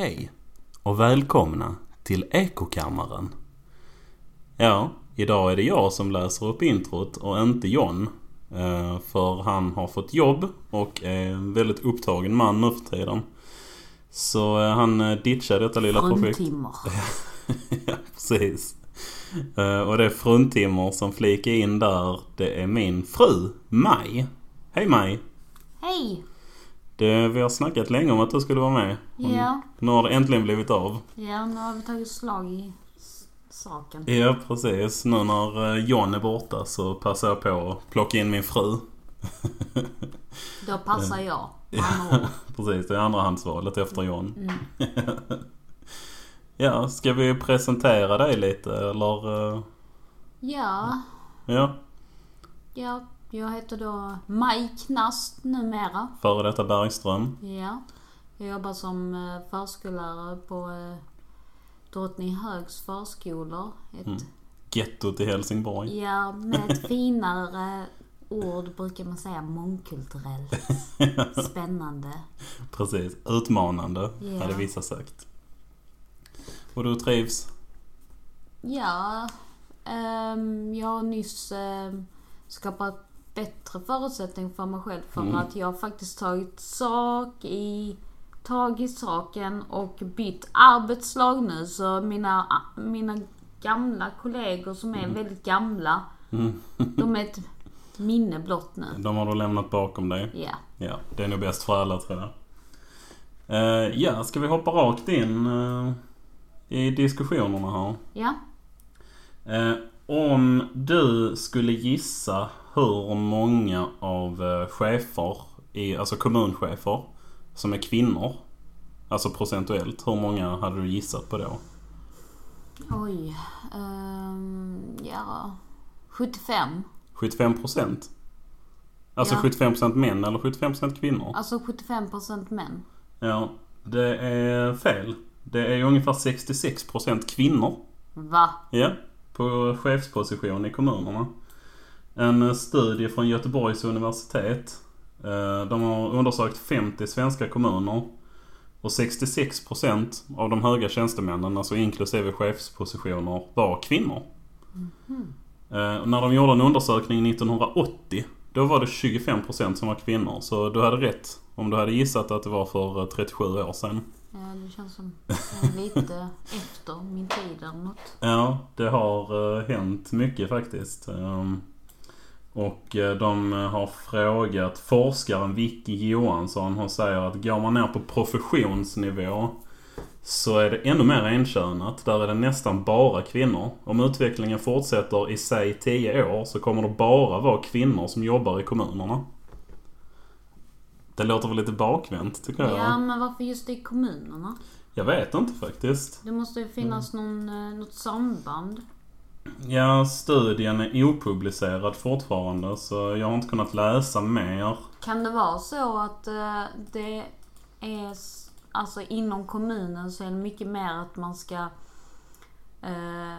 Hej och välkomna till Ekokammaren. Ja, idag är det jag som läser upp introt och inte John. Eh, För han har fått jobb och är en väldigt upptagen man nu för tiden. Så eh, han eh, ditchade detta lilla projekt. Fruntimmer. ja, precis. Och det är fruntimmer som flikar in där. Det är min fru, Maj. Hej Maj! Hej! Det, vi har snackat länge om att du skulle vara med. Ja. Nu har det äntligen blivit av. Ja, nu har vi tagit slag i saken. Ja, precis. Nu när eh, John är borta så passar jag på att plocka in min fru. Då passar jag. Ja. Precis, det är andrahandsvalet efter John. Mm. Ja, ska vi presentera dig lite eller? eh, Ja, Ja, ja, jag heter då Maj Knast numera. före detta Bergström. Ja. Jag jobbar som eh, förskollärare på eh, Drottninghögs förskolor. Ett, Mm. Gettot i Helsingborg. Ja, med ett finare ord brukar man säga mångkulturellt. Spännande. Precis, utmanande Ja. hade vissa sagt. Och du trivs? Ja, ehm, jag har nyss ehm, skapat bättre förutsättning för mig själv för Mm. att jag faktiskt tagit sak i, tag i saken och bytt arbetslag nu. Så mina, mina gamla kollegor som är väldigt gamla, Mm. de är ett minne blott nu. De har du lämnat bakom dig. Ja. Ja, det är nog bäst för alla tror jag. Eh, ja, ska vi hoppa rakt in eh, i diskussionerna här? Ja. Eh, om du skulle gissa hur många av eh, chefer, i, alltså kommunchefer, som är kvinnor. Alltså procentuellt, hur många hade du gissat på då? Oj. ehm, ja. 75. 75 procent? Alltså Ja. 75 procent män eller 75 procent kvinnor? Alltså 75% män. Ja, det är fel. Det är ungefär 66 procent kvinnor. Va? Ja, på chefsposition i kommunerna. En eh, studie från Göteborgs universitet. eh, De har undersökt 50 svenska kommuner. Och 66% av de höga tjänstemännen, alltså inklusive chefspositioner, var kvinnor. Eh, När de gjorde en undersökning 1980, då var det 25% som var kvinnor. Så du hade rätt om du hade gissat att det var för eh, 37 år sedan. Ja, det känns som lite efter min tid eller något. Ja, det har eh, hänt mycket faktiskt. Ehm, och eh, de har frågat forskaren Vicky Johansson. Hon säger att går man ner på professionsnivå så är det ännu mer enkönat. Där är det nästan bara kvinnor. Om utvecklingen fortsätter i säg 10 år så kommer det bara vara kvinnor som jobbar i kommunerna. Det låter väl lite bakvänt tycker jag. Ja, men varför just i kommunerna? Jag vet inte faktiskt. Det måste ju finnas någon, eh, något samband. Ja, studien är opublicerad fortfarande så jag har inte kunnat läsa mer. Kan det vara så att eh, det är, alltså inom kommunen så är det mycket mer att man ska eh,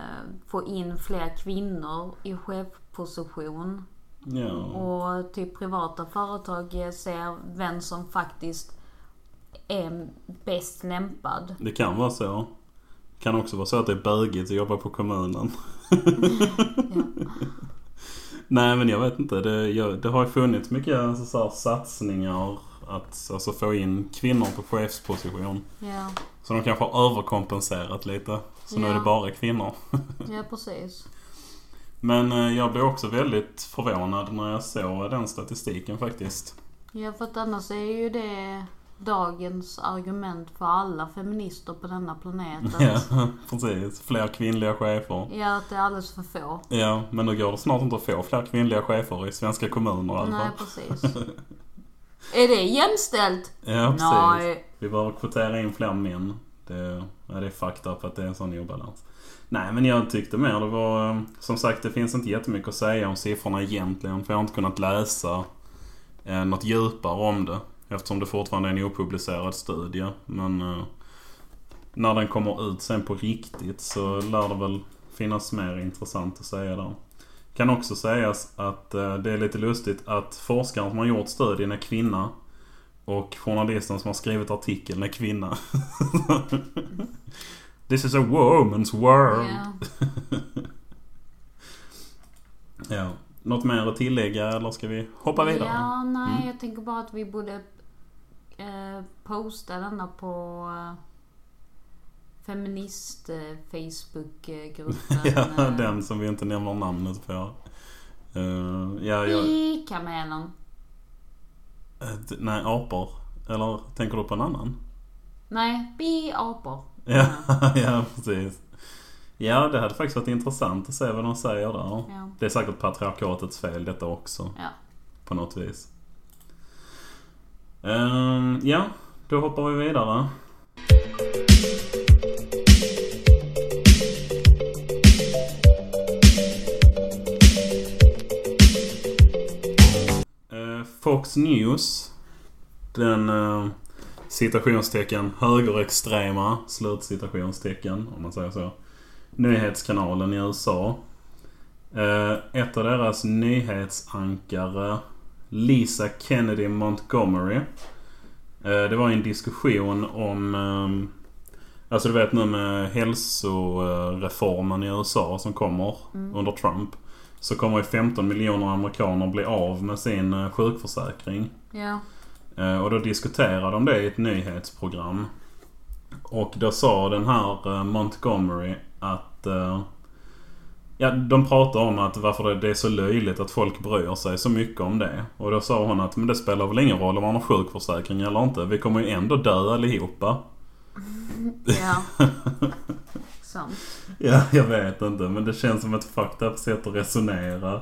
få in fler kvinnor i chefposition. Ja, Och till privata företag ser vem som faktiskt är bäst lämpad. det kan vara så. Kan också vara så att det är bögigt att jobba på kommunen. Nej men jag vet inte. Det, jag, det har ju funnits mycket alltså, så här, satsningar att alltså, få in kvinnor på chefsposition. Ja, Så de kanske har överkompenserat lite. Så nu är det Ja. bara kvinnor. ja precis. Men eh, jag blev också väldigt förvånad när jag såg den statistiken faktiskt. Ja, för att annars är ju det dagens argument för alla feminister på denna planet. Ja, precis. Fler kvinnliga chefer. ja, att det är alldeles för få. Ja, men nu går det snart inte att få fler kvinnliga chefer i svenska kommuner alla Nej, precis. är det jämställt? Ja, precis. Nej. Vi behöver kvotera in fler män. Det, ja, det är fucked up att det är en sån obalans. Nej, men jag tyckte mer det var... eh, Som sagt, det finns inte jättemycket att säga om siffrorna egentligen. För jag har inte kunnat läsa eh, något djupare om det. Eftersom det fortfarande är en opublicerad studie. Men eh, när den kommer ut sen på riktigt så lär det väl finnas mer intressant att säga där. Kan också sägas att eh, det är lite lustigt att forskaren som har gjort studien är kvinna. Och journalisten som har skrivit artikeln är kvinna. This is a woman's world. Ja. Ja. Något mer att tillägga eller ska vi hoppa vidare? Ja, nej, Mm. jag tänker bara att vi borde eh, posta denna på eh, feminist eh, Facebook-gruppen. Ja, eh, den som vi inte nämner namnet på. Uh, ja, jag, I kamelen. eh, d- nej, apor. Eller tänker du på en annan? Nej, bi apor. Ja, ja precis. Ja, det hade faktiskt varit intressant att se vad de säger där. Ja. Det är säkert patriarkatets fel detta också. Ja. På något vis. Uh, ja, då hoppar vi vidare. Ehm, Fox News. Den eh, citationstecken högerextrema slutcitationstecken om man säger så. Nyhetskanalen i USA. Eh, ett av deras nyhetsankare Lisa Kennedy Montgomery. Eh, det var en diskussion om ehm, Alltså du vet nu med hälsoreformen i USA som kommer under Trump. Så kommer ju 15 miljoner amerikaner bli av med sin eh, sjukförsäkring. Ja. Eh, Och då diskuterade de det i ett nyhetsprogram. Och då sa den här Montgomery att... Ja, de pratar om att varför det- det är så löjligt att folk bryr sig så mycket om det. Och då sa hon att men det spelar väl ingen roll om man har sjukförsäkring eller inte. Vi kommer ju ändå dö allihopa. Ja. Sant. Ja, jag vet inte. Men det känns som ett fucked up sätt att resonera.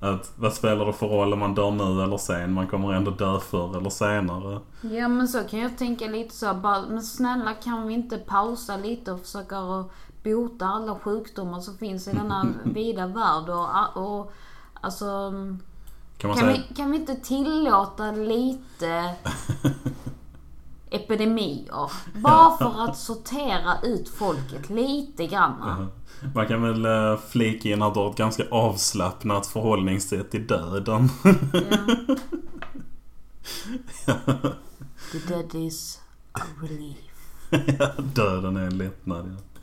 Att vad spelar det för roll om man dör nu eller sen? Man kommer ändå dö förr eller senare. Ja men så kan jag tänka lite så bara, men snälla kan vi inte pausa lite och försöka att bota alla sjukdomar som finns i denna vida värld och, och alltså Kan man kan säga... vi, kan vi inte tillåta lite epidemier? Bara för att sortera ut folket lite grann. Man kan väl eh, flika in att du har ett ganska avslappnat förhållningssätt till döden. The dead is a relief. Ja, döden är en lättnad ja.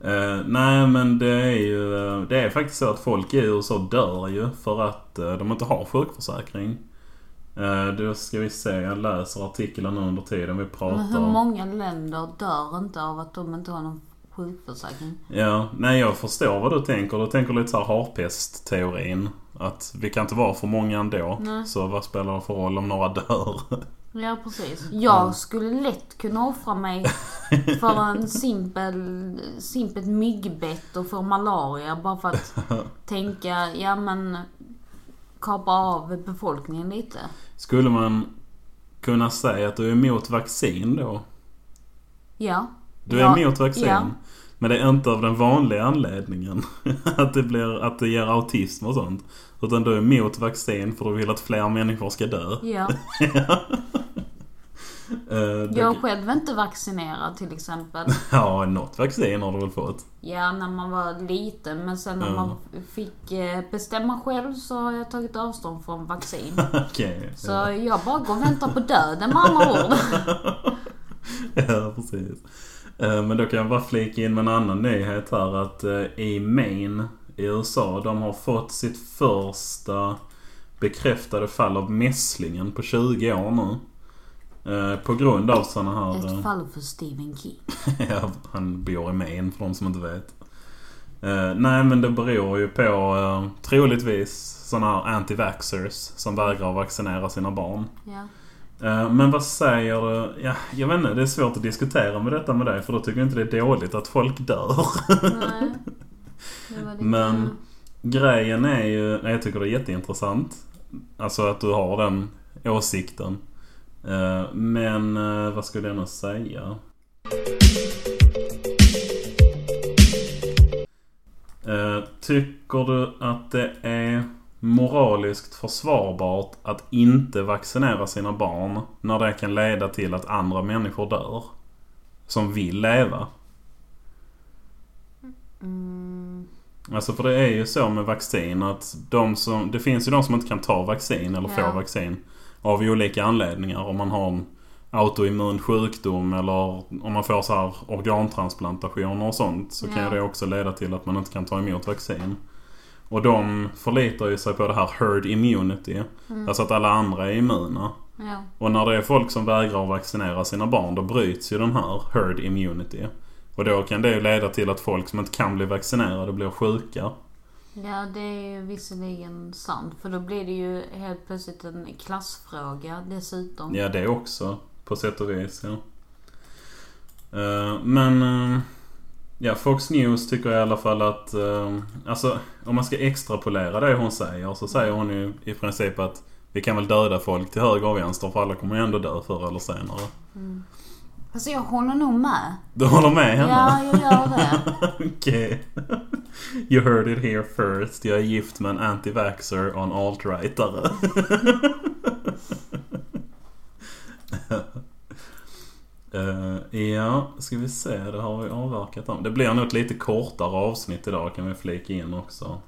Eh, nej men det är ju eh, Det är faktiskt så att folk i USA dör ju för att eh, de inte har sjukförsäkring. Uh, då ska vi se, jag läser artiklar nu under tiden vi pratar. Men hur många länder dör inte av att de inte har någon sjukförsäkring? Ja, nej jag förstår vad du tänker. Du tänker lite så här harpestteorin. Att vi kan inte vara för många ändå. Nej. Så vad spelar det för roll om några dör? Ja precis. Jag skulle lätt kunna offra mig för en simpel, simpelt myggbett och för malaria bara för att tänka, ja men kapa av befolkningen lite. Skulle man kunna säga att du är emot vaccin då? Ja. Du ja, är emot vaccin? Ja. Men det är inte av den vanliga anledningen. att, det blir, att det ger autism och sånt. Utan du är emot vaccin för du vill att fler människor ska dö. Ja. Det- Jag är själv inte vaccinerad till exempel. Ja, något vaccin har du väl fått? Ja, när man var liten. Men sen när Ja. man fick eh, bestämma själv så har jag tagit avstånd från vaccin. Okej. Så jag bara går och väntar på döden med andra ord. Ja, precis. Eh, Men då kan jag bara flika in med en annan nyhet här att eh, i Maine i USA, de har fått sitt första bekräftade fall av mässlingen på 20 år nu. Eh, På grund av sådana här... Ett fall för Stephen King. ja, han bor i Maine för de som inte vet. Nej men det beror ju på troligtvis sådana här anti-vaxxers som vägrar vaccinera sina barn. Ja. Eh, Men vad säger du? Ja, jag vet inte, det är svårt att diskutera med detta med dig för då tycker jag inte det är dåligt att folk dör. Nej. Men grejen är ju, jag tycker det är jätteintressant. Alltså att du har den åsikten. Eh, Men eh, vad skulle jag nu säga? Tycker du att det är moraliskt försvarbart att inte vaccinera sina barn när det kan leda till att andra människor dör? Som vill leva? Mm, Alltså för det är ju så med vaccin att de som, det finns ju de som inte kan ta vaccin eller Ja. få vaccin. av olika anledningar. Om man har en autoimmun sjukdom eller om man får så här organtransplantationer och sånt. Så kan Ja. det också leda till att man inte kan ta emot vaccin. Och de förlitar ju sig på det här herd immunity. Alltså att alla andra är immuna. Ja. Och när det är folk som vägrar att vaccinera sina barn då bryts ju den här herd immunity. Och då kan det ju leda till att folk som inte kan bli vaccinerade blir sjuka. Ja, det är ju visserligen sant. För då blir det ju helt plötsligt en klassfråga dessutom. Ja, det också. På sätt och vis, ja. Eh, men... ja, Fox News tycker i alla fall att... eh, alltså, om man ska extrapolera det hon säger så säger hon ju i princip att vi kan väl döda folk till höger och vänster för alla kommer ju ändå dö förr eller senare. Alltså jag håller nog med. Du håller med henne? Ja, jag gör det. Okej. You heard it here first. Jag är gift med en anti-vaxxer och en alt-rightare. Eh, ja, ska vi se. Det har vi avverkat om. Det blir nog ett lite kortare avsnitt idag kan vi flika in också.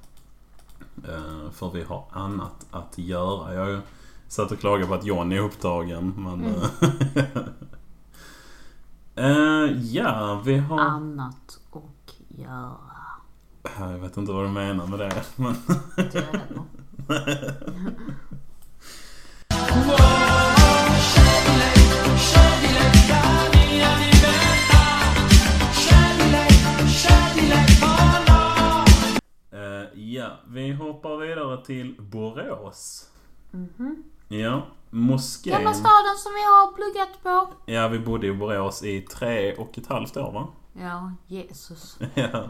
Eh, för vi har annat att göra. Jag har ju satt och klagat på att John är upptagen men... eh, eh, ja, vi har... Annat att göra. Jag vet inte vad du menar med det. Men... vi hoppar vidare till Borås. Ja, moskén. Gamla staden som vi har pluggat på. Ja, vi bodde i Borås i tre och ett halvt år va? Ja, Jesus. ja.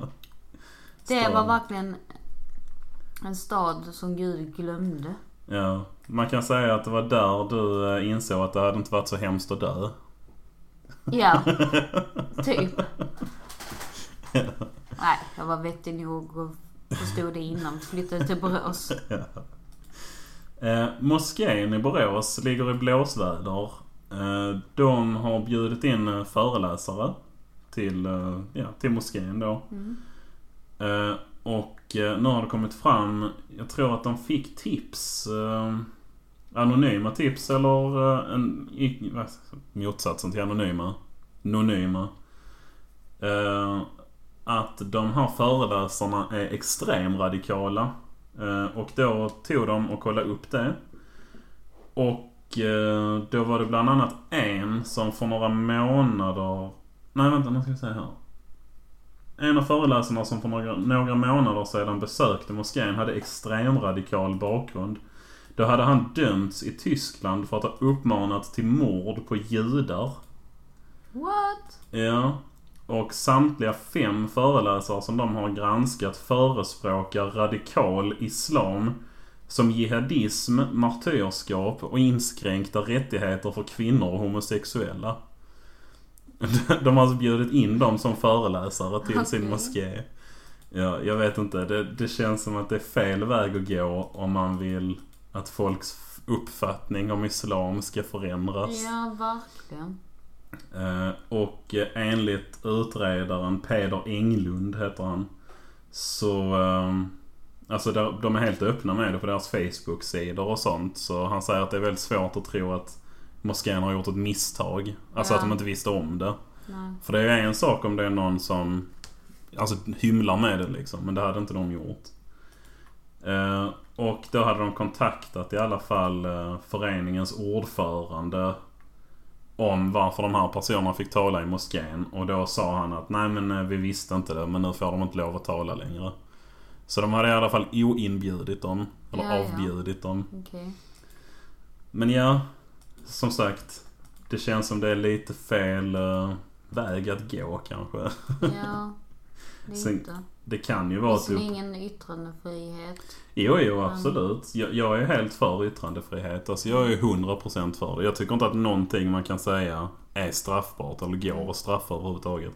Det Staden. var verkligen en stad som Gud glömde. ja. Man kan säga att det var där du eh, insåg att det hade inte varit så hemskt att dö. Ja, typ. Nej, jag var vettig nog och förstod det innan vi flyttade till Borås. Eh, moskén i Borås ligger i blåsväder. Eh, de har bjudit in eh, föreläsare till, eh, ja, till moskén då. Eh, och eh, nu har det kommit fram, jag tror att de fick tips. Eh, anonyma tips eller en, motsatsen till anonyma. Nonyma. De här föreläsarna är extremradikala. Eh, och då tog de och kollade upp det. Och eh, då var det bland annat en som för några månader... Nej vänta, nu ska vi se här. En av föreläsarna som för några, några månader sedan besökte moskén hade extremradikal bakgrund. Då hade han dömts i Tyskland för att ha uppmanat till mord på judar. What? Ja. Och samtliga fem föreläsare som de har granskat förespråkar radikal islam som jihadism, martyrskap och inskränkta rättigheter för kvinnor och homosexuella. De har alltså bjudit in dem som föreläsare till sin Okej. moské. Ja, jag vet inte. Det, det känns som att det är fel väg att gå om man vill att folks uppfattning om islam ska förändras. Ja, verkligen. Eh, och enligt utredaren Peder Englund heter han. Så... ehm, alltså de är helt öppna med det på deras Facebook-sidor och sånt. Så han säger att det är väldigt svårt att tro att moskén har gjort ett misstag. Alltså Ja. att de inte visste om det. Nej. För det är en sak om det är någon som Alltså hymlar med det liksom. Men det hade inte de gjort. Eh, och då hade de kontaktat i alla fall eh, föreningens ordförande om varför de här personerna fick tala i moskén. Och då sa han att nej men eh, vi visste inte det men nu får de inte lov att tala längre. Så de hade i alla fall oinbjudit dem. Eller Ja, ja. avbjudit dem. Okej. Men ja, som sagt. Det känns som det är lite fel eh, väg att gå kanske. Ja, Sen- lite. Det kan ju vara det typ... ingen yttrandefrihet? Jo, jo absolut. Jag, jag är helt för yttrandefrihet. Alltså jag är 100% för det. Jag tycker inte att någonting man kan säga är straffbart eller går att straffa överhuvudtaget.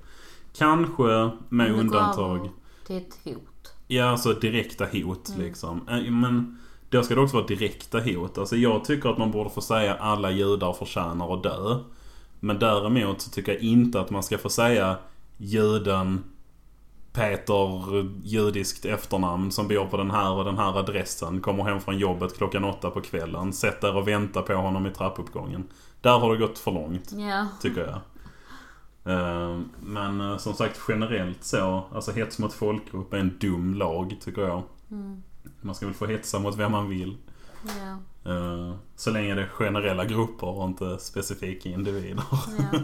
Kanske med det undantag. Till ett hot. Ja, alltså direkta hot liksom. Eh, Men då ska det också vara direkta hot. Alltså jag tycker att man borde få säga alla judar förtjänar att dö. Men däremot så tycker jag inte att man ska få säga juden Peter, judiskt efternamn, som bor på den här och den här adressen. Kommer hem från jobbet klockan åtta på kvällen. Sätt där och vänta på honom i trappuppgången. Där har det gått för långt, Ja. tycker jag. Eh, Men eh, som sagt generellt så, alltså hets mot folkgrupp är en dum lag tycker jag. Mm. Man ska väl få hetsa mot vem man vill. Eh, Så länge det är generella grupper och inte specifika individer. Ja.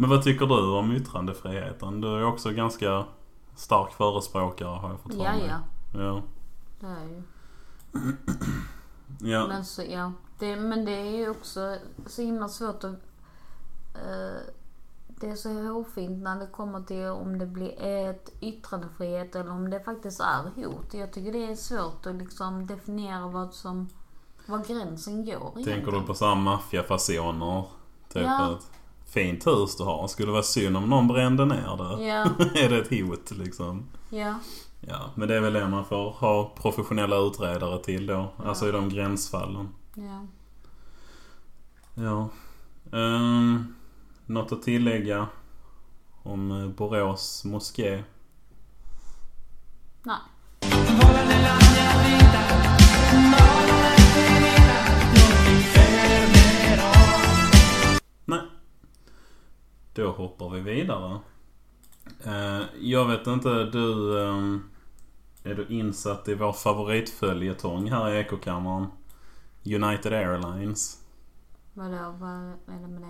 Men vad tycker du om yttrandefriheten? Du är också ganska stark förespråkare har jag fått ja, ja. Ja. Det är ju. Ja. Men, så, ja. det, men det är ju också så himla svårt att... eh, det är så hårfint när det kommer till om det blir ett yttrandefrihet eller om det faktiskt är hot. Jag tycker det är svårt att liksom definiera vad som... Var gränsen går Tänker du egentligen. på samma maffiafasoner? Typ Ja. ett fint hus du har. Skulle det vara synd om någon brände ner det? Ja, är det ett hot liksom? ja, Ja, men det är väl det man får ha professionella utredare till då. Alltså i de gränsfallen. ja. Ja. Um, något att tillägga om eh, Borås moské? Nej. Nej. Då hoppar vi vidare. Eh, jag vet inte, du... ehm, är du insatt i vår favoritföljetong här i Ekokammaren? United Airlines. Vadå, vad är det med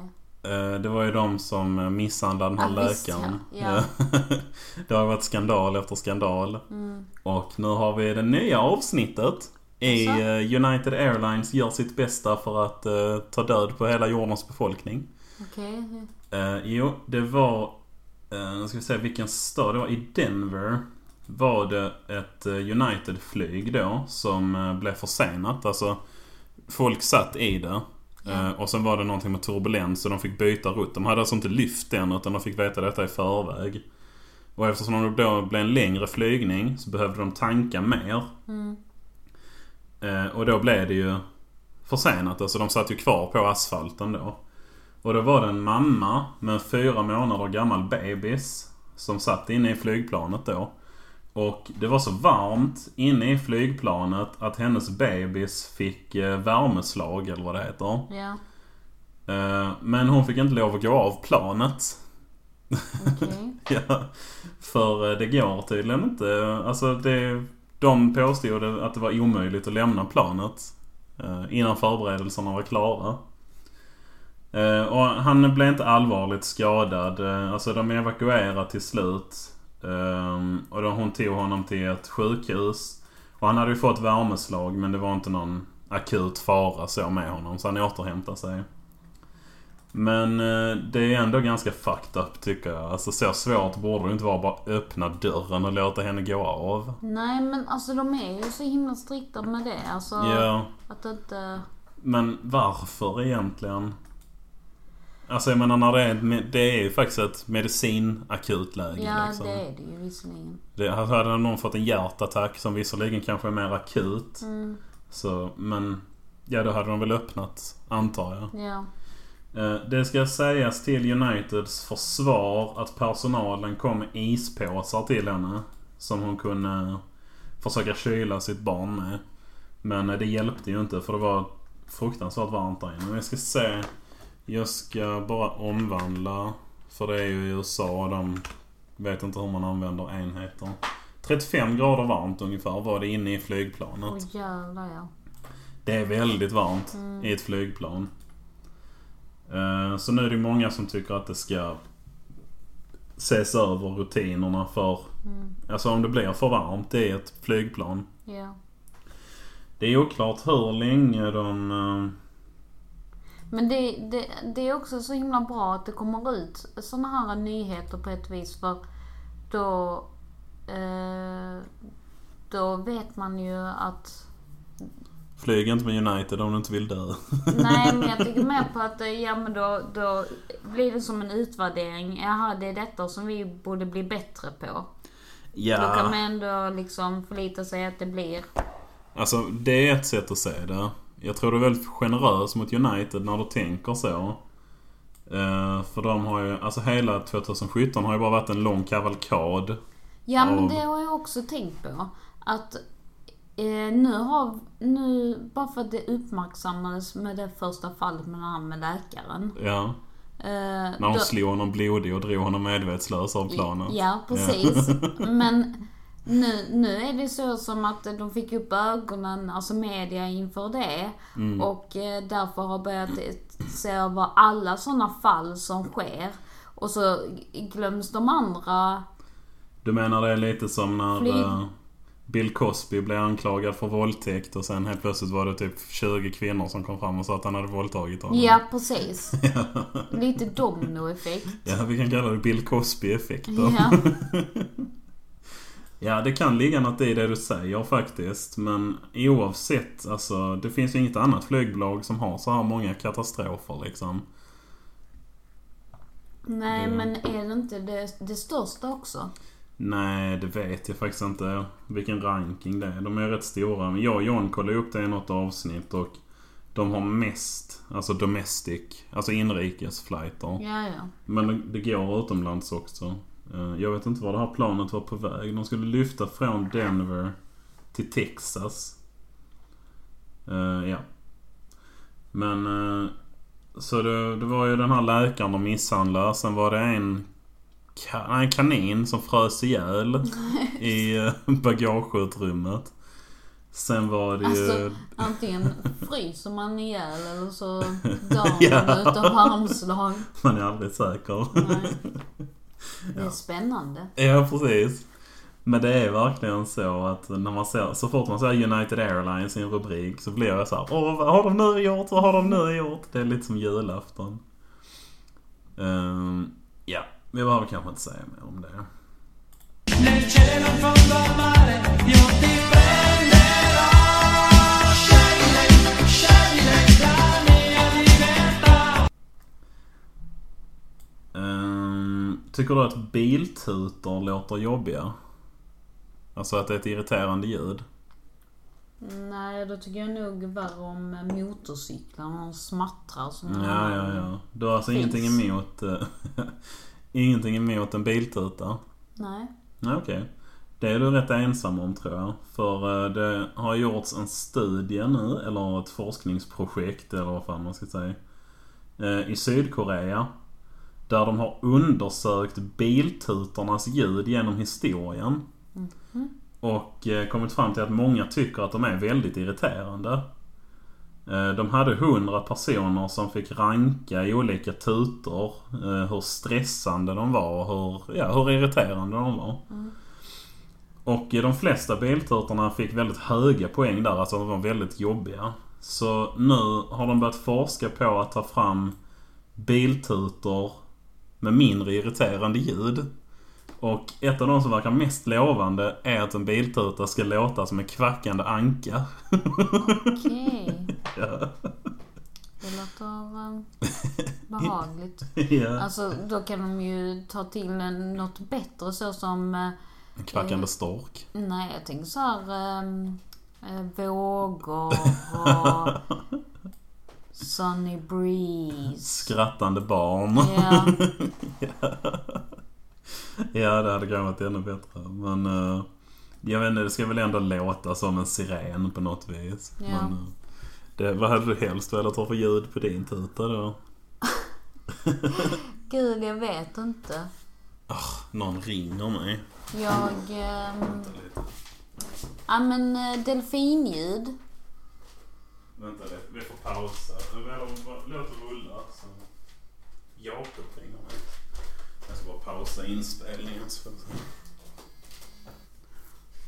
det? Eh, Det var ju de som misshandlade den här Ja, visst, läkaren. ja. det har varit skandal efter skandal. Mm. Och nu har vi det nya avsnittet. I eh, United Airlines gör sitt bästa för att eh, ta död på hela jordens befolkning. Okej. Eh, jo, det var... Uh, nu ska vi se vilken stad det var. I Denver var det ett eh, United-flyg då som blev försenat. Alltså, folk satt i det. Eh, och sen var det någonting med turbulens så de fick byta rutt. De hade alltså inte lyft den utan de fick veta detta i förväg. Och eftersom det då blev en längre flygning så behövde de tanka mer. Mm. Och då blev det ju försenat. Alltså de satt ju kvar på asfalten då. Och då var det en mamma med en fyra månader gammal bebis som satt inne i flygplanet då. Och det var så varmt inne i flygplanet att hennes bebis fick eh, värmeslag eller vad det heter. Ja, Eh, men hon fick inte lov att gå av planet. okej. Ja, för eh, det går tydligen inte. Alltså det, de påstod att det var omöjligt att lämna planet innan förberedelserna var klara. Eh, Och han blev inte allvarligt skadad. Eh, Alltså de evakuerade till slut. Eh, Och då hon tog honom till ett sjukhus. Och han hade ju fått värmeslag men det var inte någon akut fara så med honom. Så han återhämtade sig. Men eh, det är ändå ganska fucked up tycker jag. Alltså så svårt borde det inte vara att bara öppna dörren och låta henne gå av. Nej men alltså de är ju så himla strikta med det. Alltså Ja, att inte... men varför egentligen? Alltså jag menar när det är, det är ju faktiskt ett medicinakutläge Ja liksom. det är det ju visserligen. Det, hade någon fått en hjärtattack som visserligen kanske är mer akut. Mm, Så, men ja då hade de väl öppnat antar jag. ja. Eh, Det ska sägas till Uniteds försvar att personalen kom med ispåsar till henne. Som hon kunde försöka kyla sitt barn med. Men eh, det hjälpte ju inte för det var fruktansvärt varmt där inne. Men jag ska se. Jag ska bara omvandla. För det är ju i USA och de vet inte hur man använder enheter. 35 grader varmt ungefär var det inne i flygplanet. Åh jävlar ja. Det är väldigt varmt Mm. i ett flygplan. Eh, Så nu är det många som tycker att det ska ses över rutinerna för... Mm, Alltså om det blir för varmt i ett flygplan. ja. Det är oklart hur länge de... Men det, det, det är också så himla bra att det kommer ut såna här nyheter på ett vis för då, eh, då vet man ju att Flyg inte med United om du inte vill dö. Nej men jag tycker mer på att eh, ja men då, då blir det som en utvärdering. Jaha det är detta som vi borde bli bättre på. Då kan Ja, man ändå liksom förlita sig att det blir. alltså det är ett sätt att se det. Jag tror du är väldigt generös mot United när du tänker så. Eh, för de har ju, alltså hela 2017 har ju bara varit en lång kavalkad. Ja men Av- det har jag också tänkt på. Att eh, nu har, nu, bara för att det uppmärksammades med det första fallet med han med läkaren. Ja. Eh, När de då- slog honom blodig och drog honom medvetslös av planet. Ja, precis. Men nu, nu är det så som att de fick upp ögonen, alltså media inför det. Mm. Och eh, därför har börjat se över alla sådana fall som sker. Och så glöms de andra. Du menar det är lite som när Flyg. eh, Bill Cosby blev anklagad för våldtäkt och sen helt plötsligt var det typ 20 kvinnor som kom fram och sa att han hade våldtagit honom. Ja, precis. Lite dominoeffekt. Ja, vi kan kalla det Bill Cosby-effekt. Ja. Ja, det kan ligga något i det du säger faktiskt. Men oavsett, alltså det finns ju inget annat flygbolag som har så här många katastrofer liksom. Nej, Det- men är det inte det, det största också? Nej, det vet jag faktiskt inte vilken ranking det är. De är rätt stora. Men jag och John kollade upp det i något avsnitt och de har mest, alltså domestic, alltså inrikesflighter. Ja, ja. Men det, det går utomlands också. Eh, Jag vet inte var det här planet var på väg. De skulle lyfta från Denver till Texas. Eh, ja. Men eh, så det, det var ju den här läkaren de misshandlade. Sen var det en, ka- en kanin som frös ihjäl i bagageutrymmet. Sen var det ju... Alltså, antingen fryser man ihjäl eller så dör Ja. man utav armslag. Man är aldrig säker. Nej. Det är spännande. Ja, precis. Men det är verkligen så att när man ser, så fort man ser United Airlines i en rubrik så blir jag så här, Åh, vad har de nu gjort? Vad har de nu gjort? Det är lite som julafton. Ehm, ja, vi behöver kanske inte säga mer om det. Tycker du att biltutor låter jobbiga? Alltså att det är ett irriterande ljud? Nej, då tycker jag nog värre om motorcyklarna och smattrar som Ja, ja, ja. Du har alltså Finns. ingenting emot, eh, ingenting emot en biltuta? Nej. Nej, okej. Det är du rätt ensam om tror jag. För eh, det har gjorts en studie nu, eller ett forskningsprojekt eller vad fan man ska säga. eh, I Sydkorea. Där de har undersökt biltutornas ljud genom historien. Och eh, kommit fram till att många tycker att de är väldigt irriterande. Eh, De hade 100 personer som fick ranka i olika tutor. eh, Hur stressande de var och hur, ja, hur irriterande de var. Och eh, de flesta biltutorna fick väldigt höga poäng där, alltså de var väldigt jobbiga. Så nu har de börjat forska på att ta fram biltutor med mindre irriterande ljud. Och ett av de som verkar mest lovande är att en biltuta ska låta som en kvackande anka. Okej. ja. Det låter um, behagligt. ja. Alltså, då kan de ju ta till något bättre så som... eh, En kvackande stork. Nej, jag tänker så här... Um, eh, vågor och... Sunny breeze. Skrattande barn. Ja. Ja, det hade kanske varit ännu bättre. Men eh, jag vet inte, det ska väl ändå låta som en siren på något vis. Ja. Men, eh, det, vad hade du helst velat ha för ljud på din tuta då? Gud, jag vet inte. Någon ringer mig. Jag... Um, ja, men eh, delfinljud. Vänta lite, vi får pausa. Låt det rulla. Så. Jakob ringer mig. Jag ska bara pausa inspelningen. Så.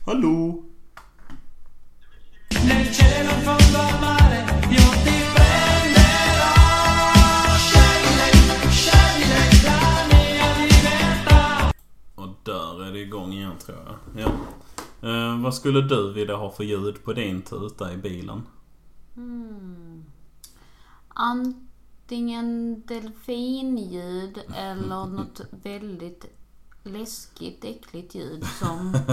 Hallå? Och där är det igång igen tror jag. Ja. Eh, vad skulle du vilja ha för ljud på din tuta i bilen? Hmm. Antingen delfinljud eller något väldigt läskigt, äckligt ljud som...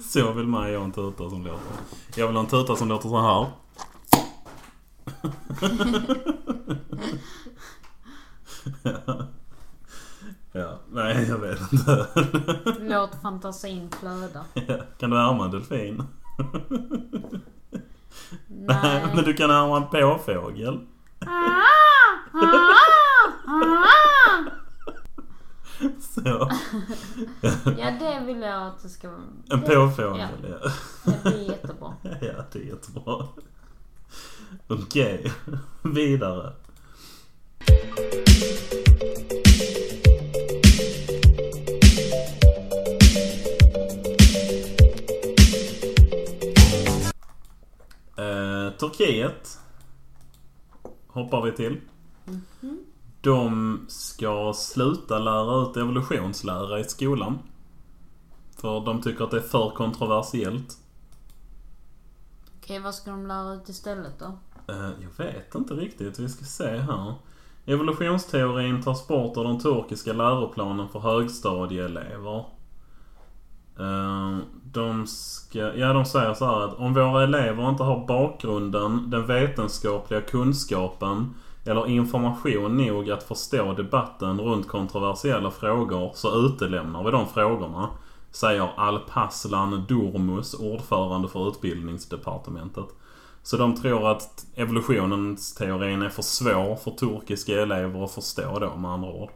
Så vill man ha en tuta som låter. Jag vill ha en tuta som låter så här. ja, nej jag vet inte. Låt fantasin flöda. Ja, kan du härma en delfin? Nej. Men du kan härma en påfågel. Så. Ja, det vill jag att det ska vara. En påfågel, ja. Det blir jättebra. Ja, det är jättebra. Okej, vidare. Turkiet hoppar vi till. De ska sluta lära ut evolutionslära i skolan. För de tycker att det är för kontroversiellt. Okej, vad ska de lära ut istället då? Eh, Jag vet inte riktigt. Vi ska se här. Evolutionsteorin tas bort ur den turkiska läroplanen för högstadieelever. Ehm, de ska, ja de säger så här att om våra elever inte har bakgrunden, den vetenskapliga kunskapen eller information nog att förstå debatten runt kontroversiella frågor så utelämnar vi de frågorna. Säger Alpaslan Durmus, ordförande för utbildningsdepartementet. Så de tror att evolutionens teorin är för svår för turkiska elever att förstå då med andra ord.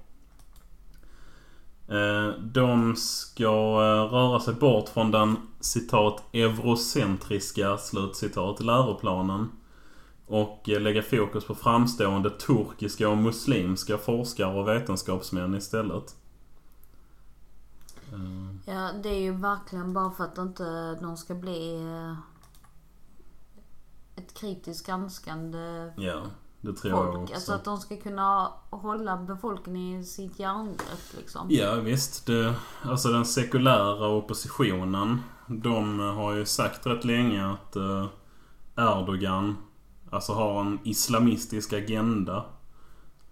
Eh, De ska eh, röra sig bort från den citat eurocentriska slutcitat läroplanen. Och eh, lägga fokus på framstående turkiska och muslimska forskare och vetenskapsmän istället. Ja, det är ju verkligen bara för att inte de ska bli ett kritiskt granskande Ja, det tror jag folk. också. Alltså att de ska kunna hålla befolkningen i sitt järngrepp liksom. Ja visst. Det, alltså den sekulära oppositionen. De har ju sagt rätt länge att eh, Erdogan alltså har en islamistisk agenda.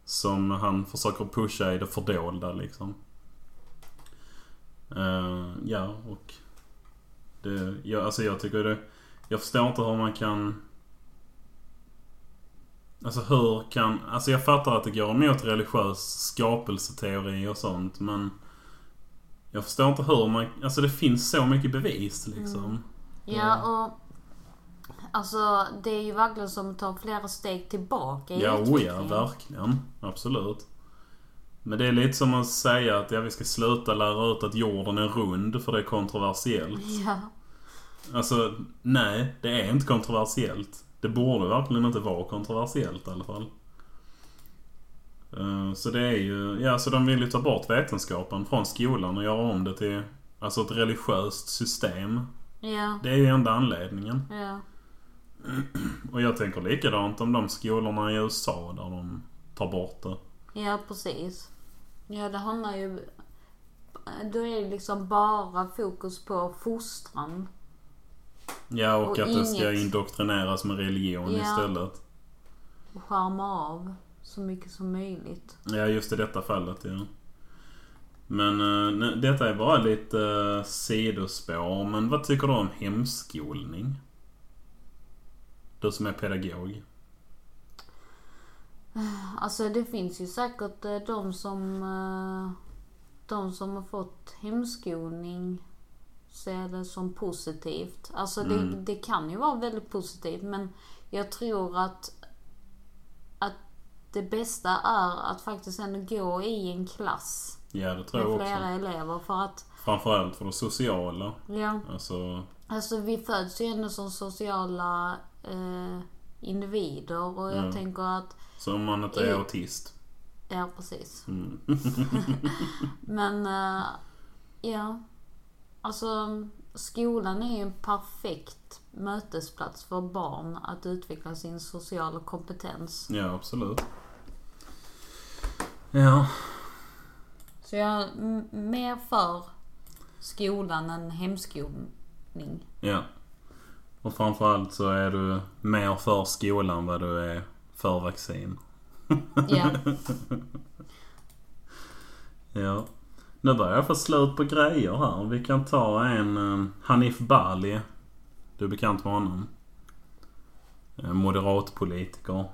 Som han försöker pusha i det fördolda liksom. Eh, ja och det, ja, alltså jag tycker det, jag förstår inte hur man kan Alltså hur kan... Alltså jag fattar att det går emot religiös skapelseteori och sånt men... Jag förstår inte hur man... Alltså det finns så mycket bevis liksom. Ja, och alltså det är ju verkligen som att ta flera steg tillbaka i Ja, oh ja, verkligen. Absolut. Men det är lite som att säga att ja, vi ska sluta lära ut att jorden är rund för det är kontroversiellt. Ja, Alltså, nej, det är inte kontroversiellt. Det borde verkligen inte vara kontroversiellt i alla fall. Eh, Så det är ju, ja så de vill ju ta bort vetenskapen från skolan och göra om det till, alltså ett religiöst system. ja, Det är ju enda anledningen. ja. Och jag tänker likadant om de skolorna i USA där de tar bort det. Ja, precis. Ja, det handlar ju... Då är det liksom bara fokus på fostran. Ja, och, Och att det ska inget- indoktrineras med religion Ja. istället. Och skärma av så mycket som möjligt. Ja, just i detta fallet ja. Men nej, detta är bara lite uh, sidospår. Men vad tycker du om hemskolning? Du som är pedagog. Alltså det finns ju säkert eh, de som... De som har fått hemskolning ser det som positivt. Alltså det, Mm. det kan ju vara väldigt positivt men jag tror att att det bästa är att faktiskt ändå gå i en klass Ja, det tror med jag flera också. elever för att Framförallt för det sociala. ja, Alltså, alltså vi föds ju ändå som sociala eh, individer och jag Mm. tänker att så om man inte är I- autist. Ja, precis. Mm. Men, eh, ja. Alltså, skolan är ju en perfekt mötesplats för barn att utveckla sin sociala kompetens. Ja, absolut. Ja, Så jag är mer för skolan än hemskolning. ja. Och framförallt så är du mer för skolan vad du är för vaccin. Ja, Ja. Nu börjar jag få slut på grejer här. Vi kan ta en eh, Hanif Bali. Du är bekant med honom? Eh, moderatpolitiker.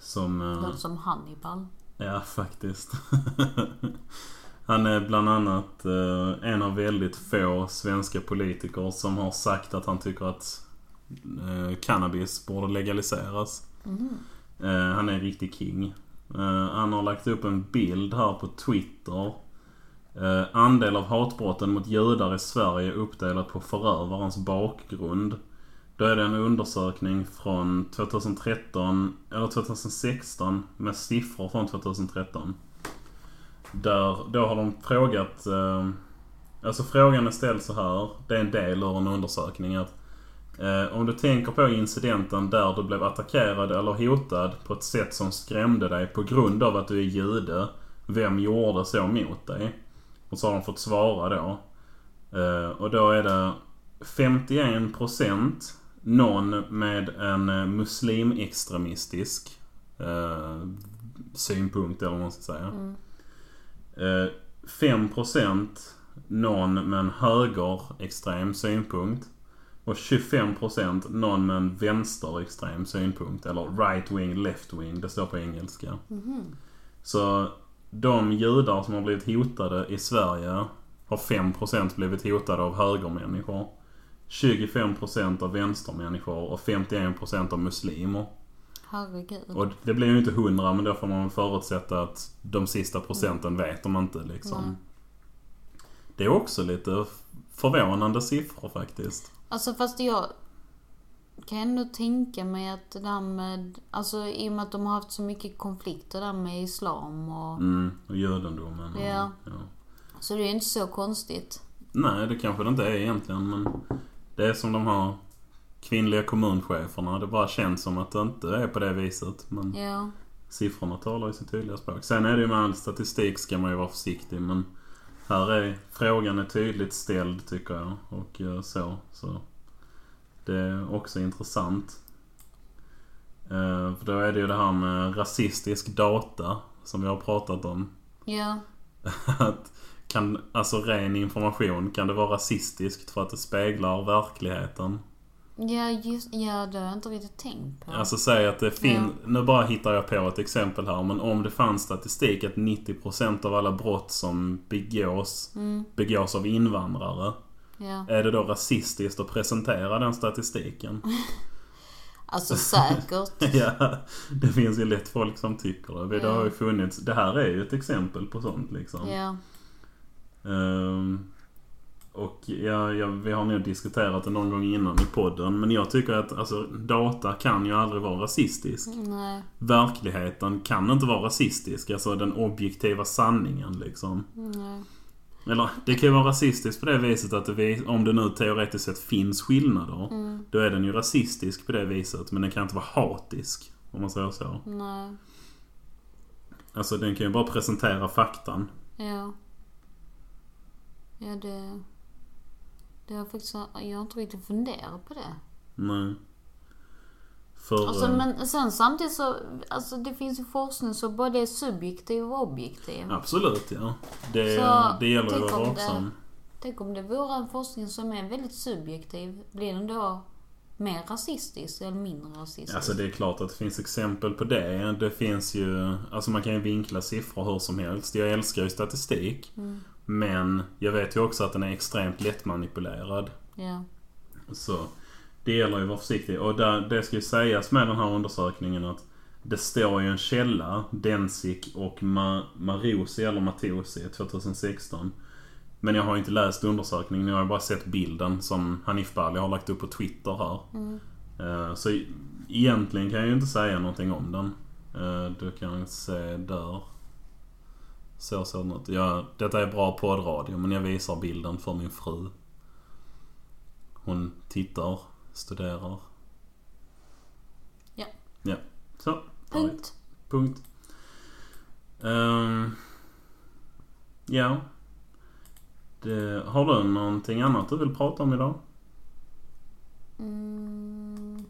Som... eh, Låter som Hannibal. Ja, faktiskt. Han är bland annat eh, en av väldigt få svenska politiker som har sagt att han tycker att cannabis borde legaliseras. Eh, han är en riktig king. Han har lagt upp en bild här på Twitter. Eh, andel av hatbrotten mot judar i Sverige uppdelat på förövarens bakgrund. Då är det en undersökning från 2013, eller 2016 med siffror från 2013. Där, då har de frågat, eh, alltså frågan är ställd så här, det är en del ur en undersökning att eh, om du tänker på incidenten där du blev attackerad eller hotad på ett sätt som skrämde dig på grund av att du är jude, vem gjorde så mot dig? Och så har de fått svara då. Eh, och då är det 51% någon med en eh, muslimextremistisk eh, synpunkt eller vad man ska säga. Eh, 5% någon med en högerextrem synpunkt. Och 25% någon med en vänsterextrem synpunkt. Eller right wing, left wing. Det står på engelska. Så de judar som har blivit hotade i Sverige har 5% blivit hotade av högermänniskor. 25% av vänstermänniskor och 51% av muslimer. Herregud. Och det blir ju inte 100 men då får man förutsätta att de sista procenten vet de inte liksom. Nej. Det är också lite förvånande siffror faktiskt. Alltså fast jag kan ändå tänka mig att det där med, alltså i och med att de har haft så mycket konflikter där med islam och Mm, och judendomen. Och, Ja. så det är inte så konstigt. Nej, det kanske det inte är egentligen men det är som de här kvinnliga kommuncheferna. Det bara känns som att det inte är på det viset. Men Ja. siffrorna talar ju sitt tydliga språk. Sen är det ju med all statistik ska man ju vara försiktig men här är frågan är tydligt ställd tycker jag. Och eh, så. så. Det är också intressant. Eh, För då är det ju det här med rasistisk data som vi har pratat om. Ja. Att kan, alltså ren information, kan det vara rasistiskt för att det speglar verkligheten? Ja, just, ja det har jag inte riktigt tänkt på. Alltså säg att det finns, nu bara hittar jag på ett exempel här, men om det fanns statistik att 90% av alla brott som begås, Mm, begås av invandrare. Ja. Är det då rasistiskt att presentera den statistiken? Alltså säkert. ja, det finns ju lätt folk som tycker det. Det Ja. har ju funnits, det här är ju ett exempel på sånt liksom. Ja. Ehm, och ja, ja, vi har nog diskuterat det någon gång innan i podden. Men jag tycker att alltså, data kan ju aldrig vara rasistisk. Nej. Verkligheten kan inte vara rasistisk. Alltså den objektiva sanningen liksom. Nej. Eller det kan ju vara rasistiskt på det viset att det, om det nu teoretiskt sett finns skillnader. Mm, Då är den ju rasistisk på det viset. Men den kan inte vara hatisk. Om man säger så. nej. Alltså den kan ju bara presentera faktan. Ja. Ja, det... Det har faktiskt... Jag har inte riktigt funderat på det. Nej. För... Alltså, eh, men sen samtidigt så... Alltså det finns ju forskning så både är subjektiv och objektiv. Absolut ja. Det, Så, det gäller att vara om det- vaksam. Tänk om det vore en forskning som är väldigt subjektiv. Blir den då mer rasistisk eller mindre rasistisk? Alltså det är klart att det finns exempel på det. Det finns ju, alltså man kan ju vinkla siffror hur som helst. Jag älskar ju statistik. Mm. Men jag vet ju också att den är extremt lättmanipulerad. Ja. Så det gäller ju att vara försiktig. Och där, det ska ju sägas med den här undersökningen att det står ju en källa, Densik och Ma- Marosi eller Matosi 2016. Men jag har inte läst undersökningen, jag har bara sett bilden som Hanif Bali har lagt upp på Twitter här. Mm. Eh, Så egentligen kan jag ju inte säga någonting om den. Eh, Du kan se där. Så ser den ut. Ja, detta är bra poddradio men jag visar bilden för min fru. Hon tittar, studerar. Ja. Ja, så. Punkt. Punkt. Ehm, ja. Det, har du någonting annat du vill prata om idag? Mm.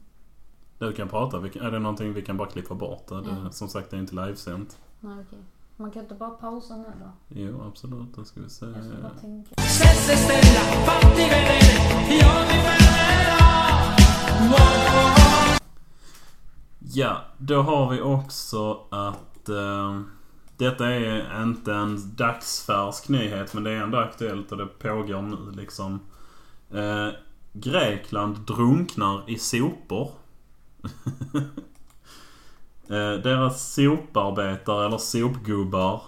Du kan prata. Vi kan- Är det någonting vi kan bara klippa bort? Det, det, Ja. Som sagt, det är inte livesänt. Nej, okej. Man kan inte bara pausa nu då? Jo, absolut. Då ska vi se. Jag ska bara tänka. Ja, då har vi också att eh, detta är inte en dagsfärsk nyhet men det är ändå aktuellt och det pågår nu liksom. Eh, Grekland drunknar i sopor. eh, deras soparbetare eller sopgubbar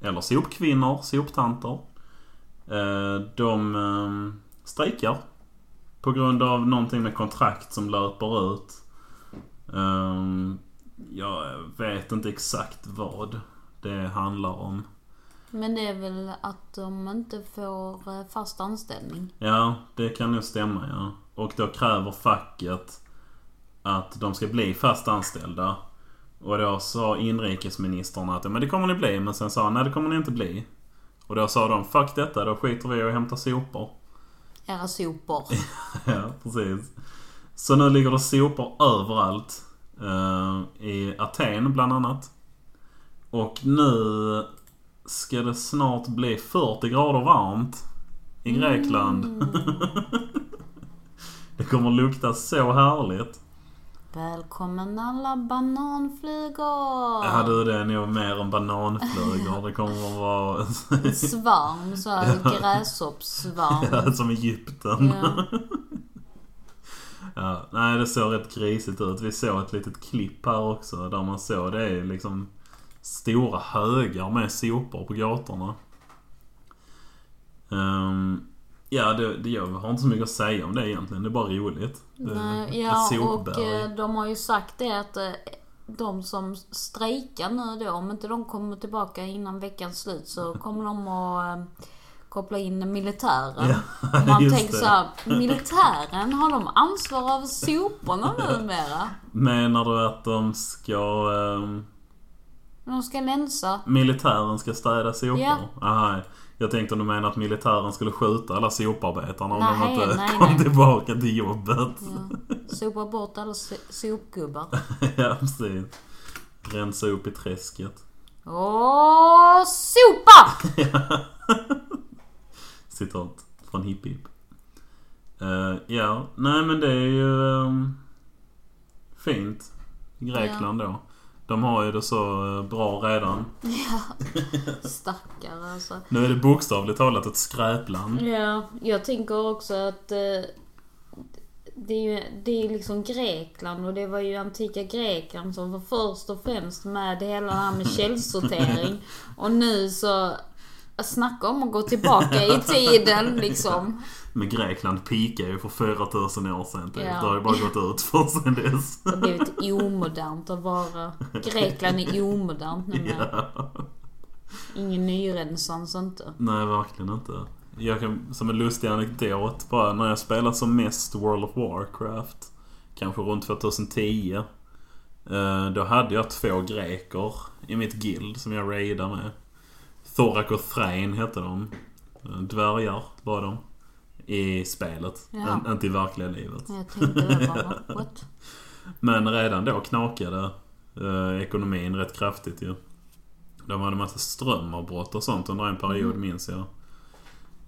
eller sopkvinnor, soptanter. Eh, de eh, strejkar. På grund av någonting med kontrakt som löper ut. Ehm, jag vet inte exakt vad det handlar om. Men det är väl att de inte får eh, fast anställning. Ja, det kan nog stämma ja. Och då kräver facket att de ska bli fast anställda. Och då sa inrikesministern att men det kommer ni bli. Men sen sa han nej det kommer ni inte bli. Och då sa de fuck detta, då skiter vi i att hämta sopor. Era sopor. Ja, precis. Så nu ligger det sopor överallt. Eh, I Aten bland annat. Och nu ska det snart bli 40 grader varmt i Grekland. det kommer lukta så härligt. Välkommen alla bananflugor! Ja du, det är nog mer än bananflugor. Det kommer att vara En Svarm, så här gräshoppssvarm. ja, som Egypten. Ja. Ja, nej det såg rätt grisigt ut. Vi såg ett litet klipp här också där man såg det är liksom stora högar med sopor på gatorna. Ehm, ja, det, det, jag har inte så mycket att säga om det egentligen. Det är bara roligt. Nej, ja, och eh, de har ju sagt det att eh, de som strejkar nu då, om inte de kommer tillbaka innan veckans slut så kommer de att eh, koppla in militären. Ja, Man tänker det. så här, militären, har de ansvar över soporna numera? Menar du att de ska... ehm, De ska länsa. militären ska städa sopor? Ja. Aha, jag tänkte om du menar att militären skulle skjuta alla soparbetarna om de Nej, inte nej, kom nej. tillbaka till jobbet. Ja. Sopa bort alla so- sopgubbar. ja, precis. Rensa upp i träsket. Åh, sopa! Citat från Hipp Hipp. Eh, ja, nej men det är ju ehm, fint. Grekland då. De har ju det så eh, bra redan. Ja, stackare alltså. Nu är det bokstavligt talat ett skräpland. Ja, jag tänker också att eh, det är ju det är liksom Grekland och det var ju antika Grekland som var först och främst med det hela det här med källsortering. Och nu så, snacka om att gå tillbaka i tiden liksom. Men Grekland pikade ju för 4000 år sedan typ. Ja. Det har ju bara gått ut för sen dess. Det har blivit omodernt att vara... Grekland är omodernt numera. ja. Ingen nyrenässans inte. Nej, verkligen inte. Jag kan, som en lustig anekdot, bara när jag spelade som mest World of Warcraft, kanske runt 2010, eh, då hade jag två greker i mitt guild som jag raidade med. Thorak och Thrain hette de. Eh, Dvärgar var de. I spelet. Ja. Inte i verkliga livet. Jag tänkte det bara, what? Men redan då knakade eh, ekonomin rätt kraftigt ju. De hade massa strömavbrott och sånt under en period Mm. minns jag.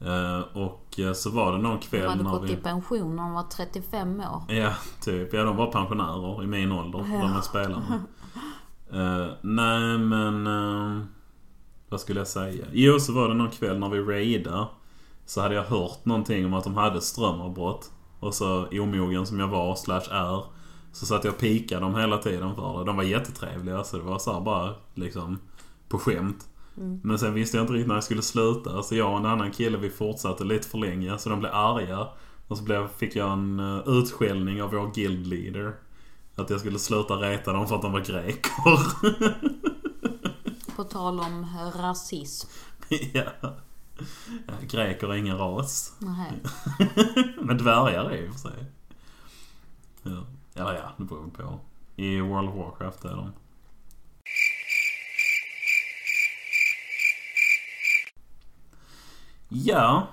Eh, och eh, så var det någon De kväll hade när gått vi... i pension när de var 35 år. Ja, typ. Ja, de var pensionärer i min ålder. Ja. De är spelarna. Eh, nej, men... eh, vad skulle jag säga? Jo, så var det någon kväll när vi raidade. Så hade jag hört någonting om att de hade strömavbrott. Och så omogen som jag var, slash är. Så satt jag och pikade dem hela tiden för det. De var jättetrevliga. Så det var så bara liksom på skämt. Mm. Men sen visste jag inte riktigt när jag skulle sluta. Så jag och en annan kille vi fortsatte lite för länge. Så de blev arga. Och så blev, fick jag en uh, utskällning av vår guild leader. Att jag skulle sluta reta dem för att de var greker. På tal om rasism. ja. ja. Greker är ingen ras. Nej. Men dvärgar är i och för sig. Ja. Eller ja, det beror på. I World of Warcraft är de. Ja.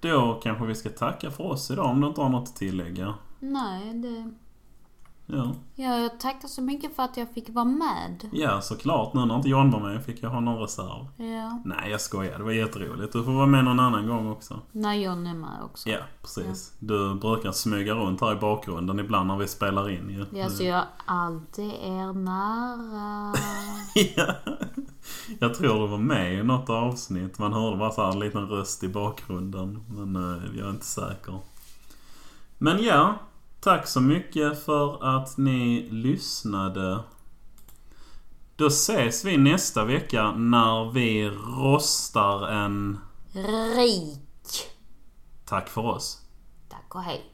Då kanske vi ska tacka för oss idag om du inte har något att tillägga. Nej, det... Ja. Ja, jag tackar så mycket för att jag fick vara med. ja, såklart. Nu när inte John var med fick jag ha någon reserv. Ja. Nej, jag skojar. Det var jätteroligt. Du får vara med någon annan gång också. När John är med också. Ja, precis. Du brukar smyga runt här i bakgrunden ibland när vi spelar in ju. Ja, så jag alltid är nära. Ja. Jag tror du var med i något avsnitt. Man hörde bara så här en liten röst i bakgrunden. Men eh, jag är inte säker. Men ja, tack så mycket för att ni lyssnade. Då ses vi nästa vecka när vi rostar en... Rik. Tack för oss. Tack och hej.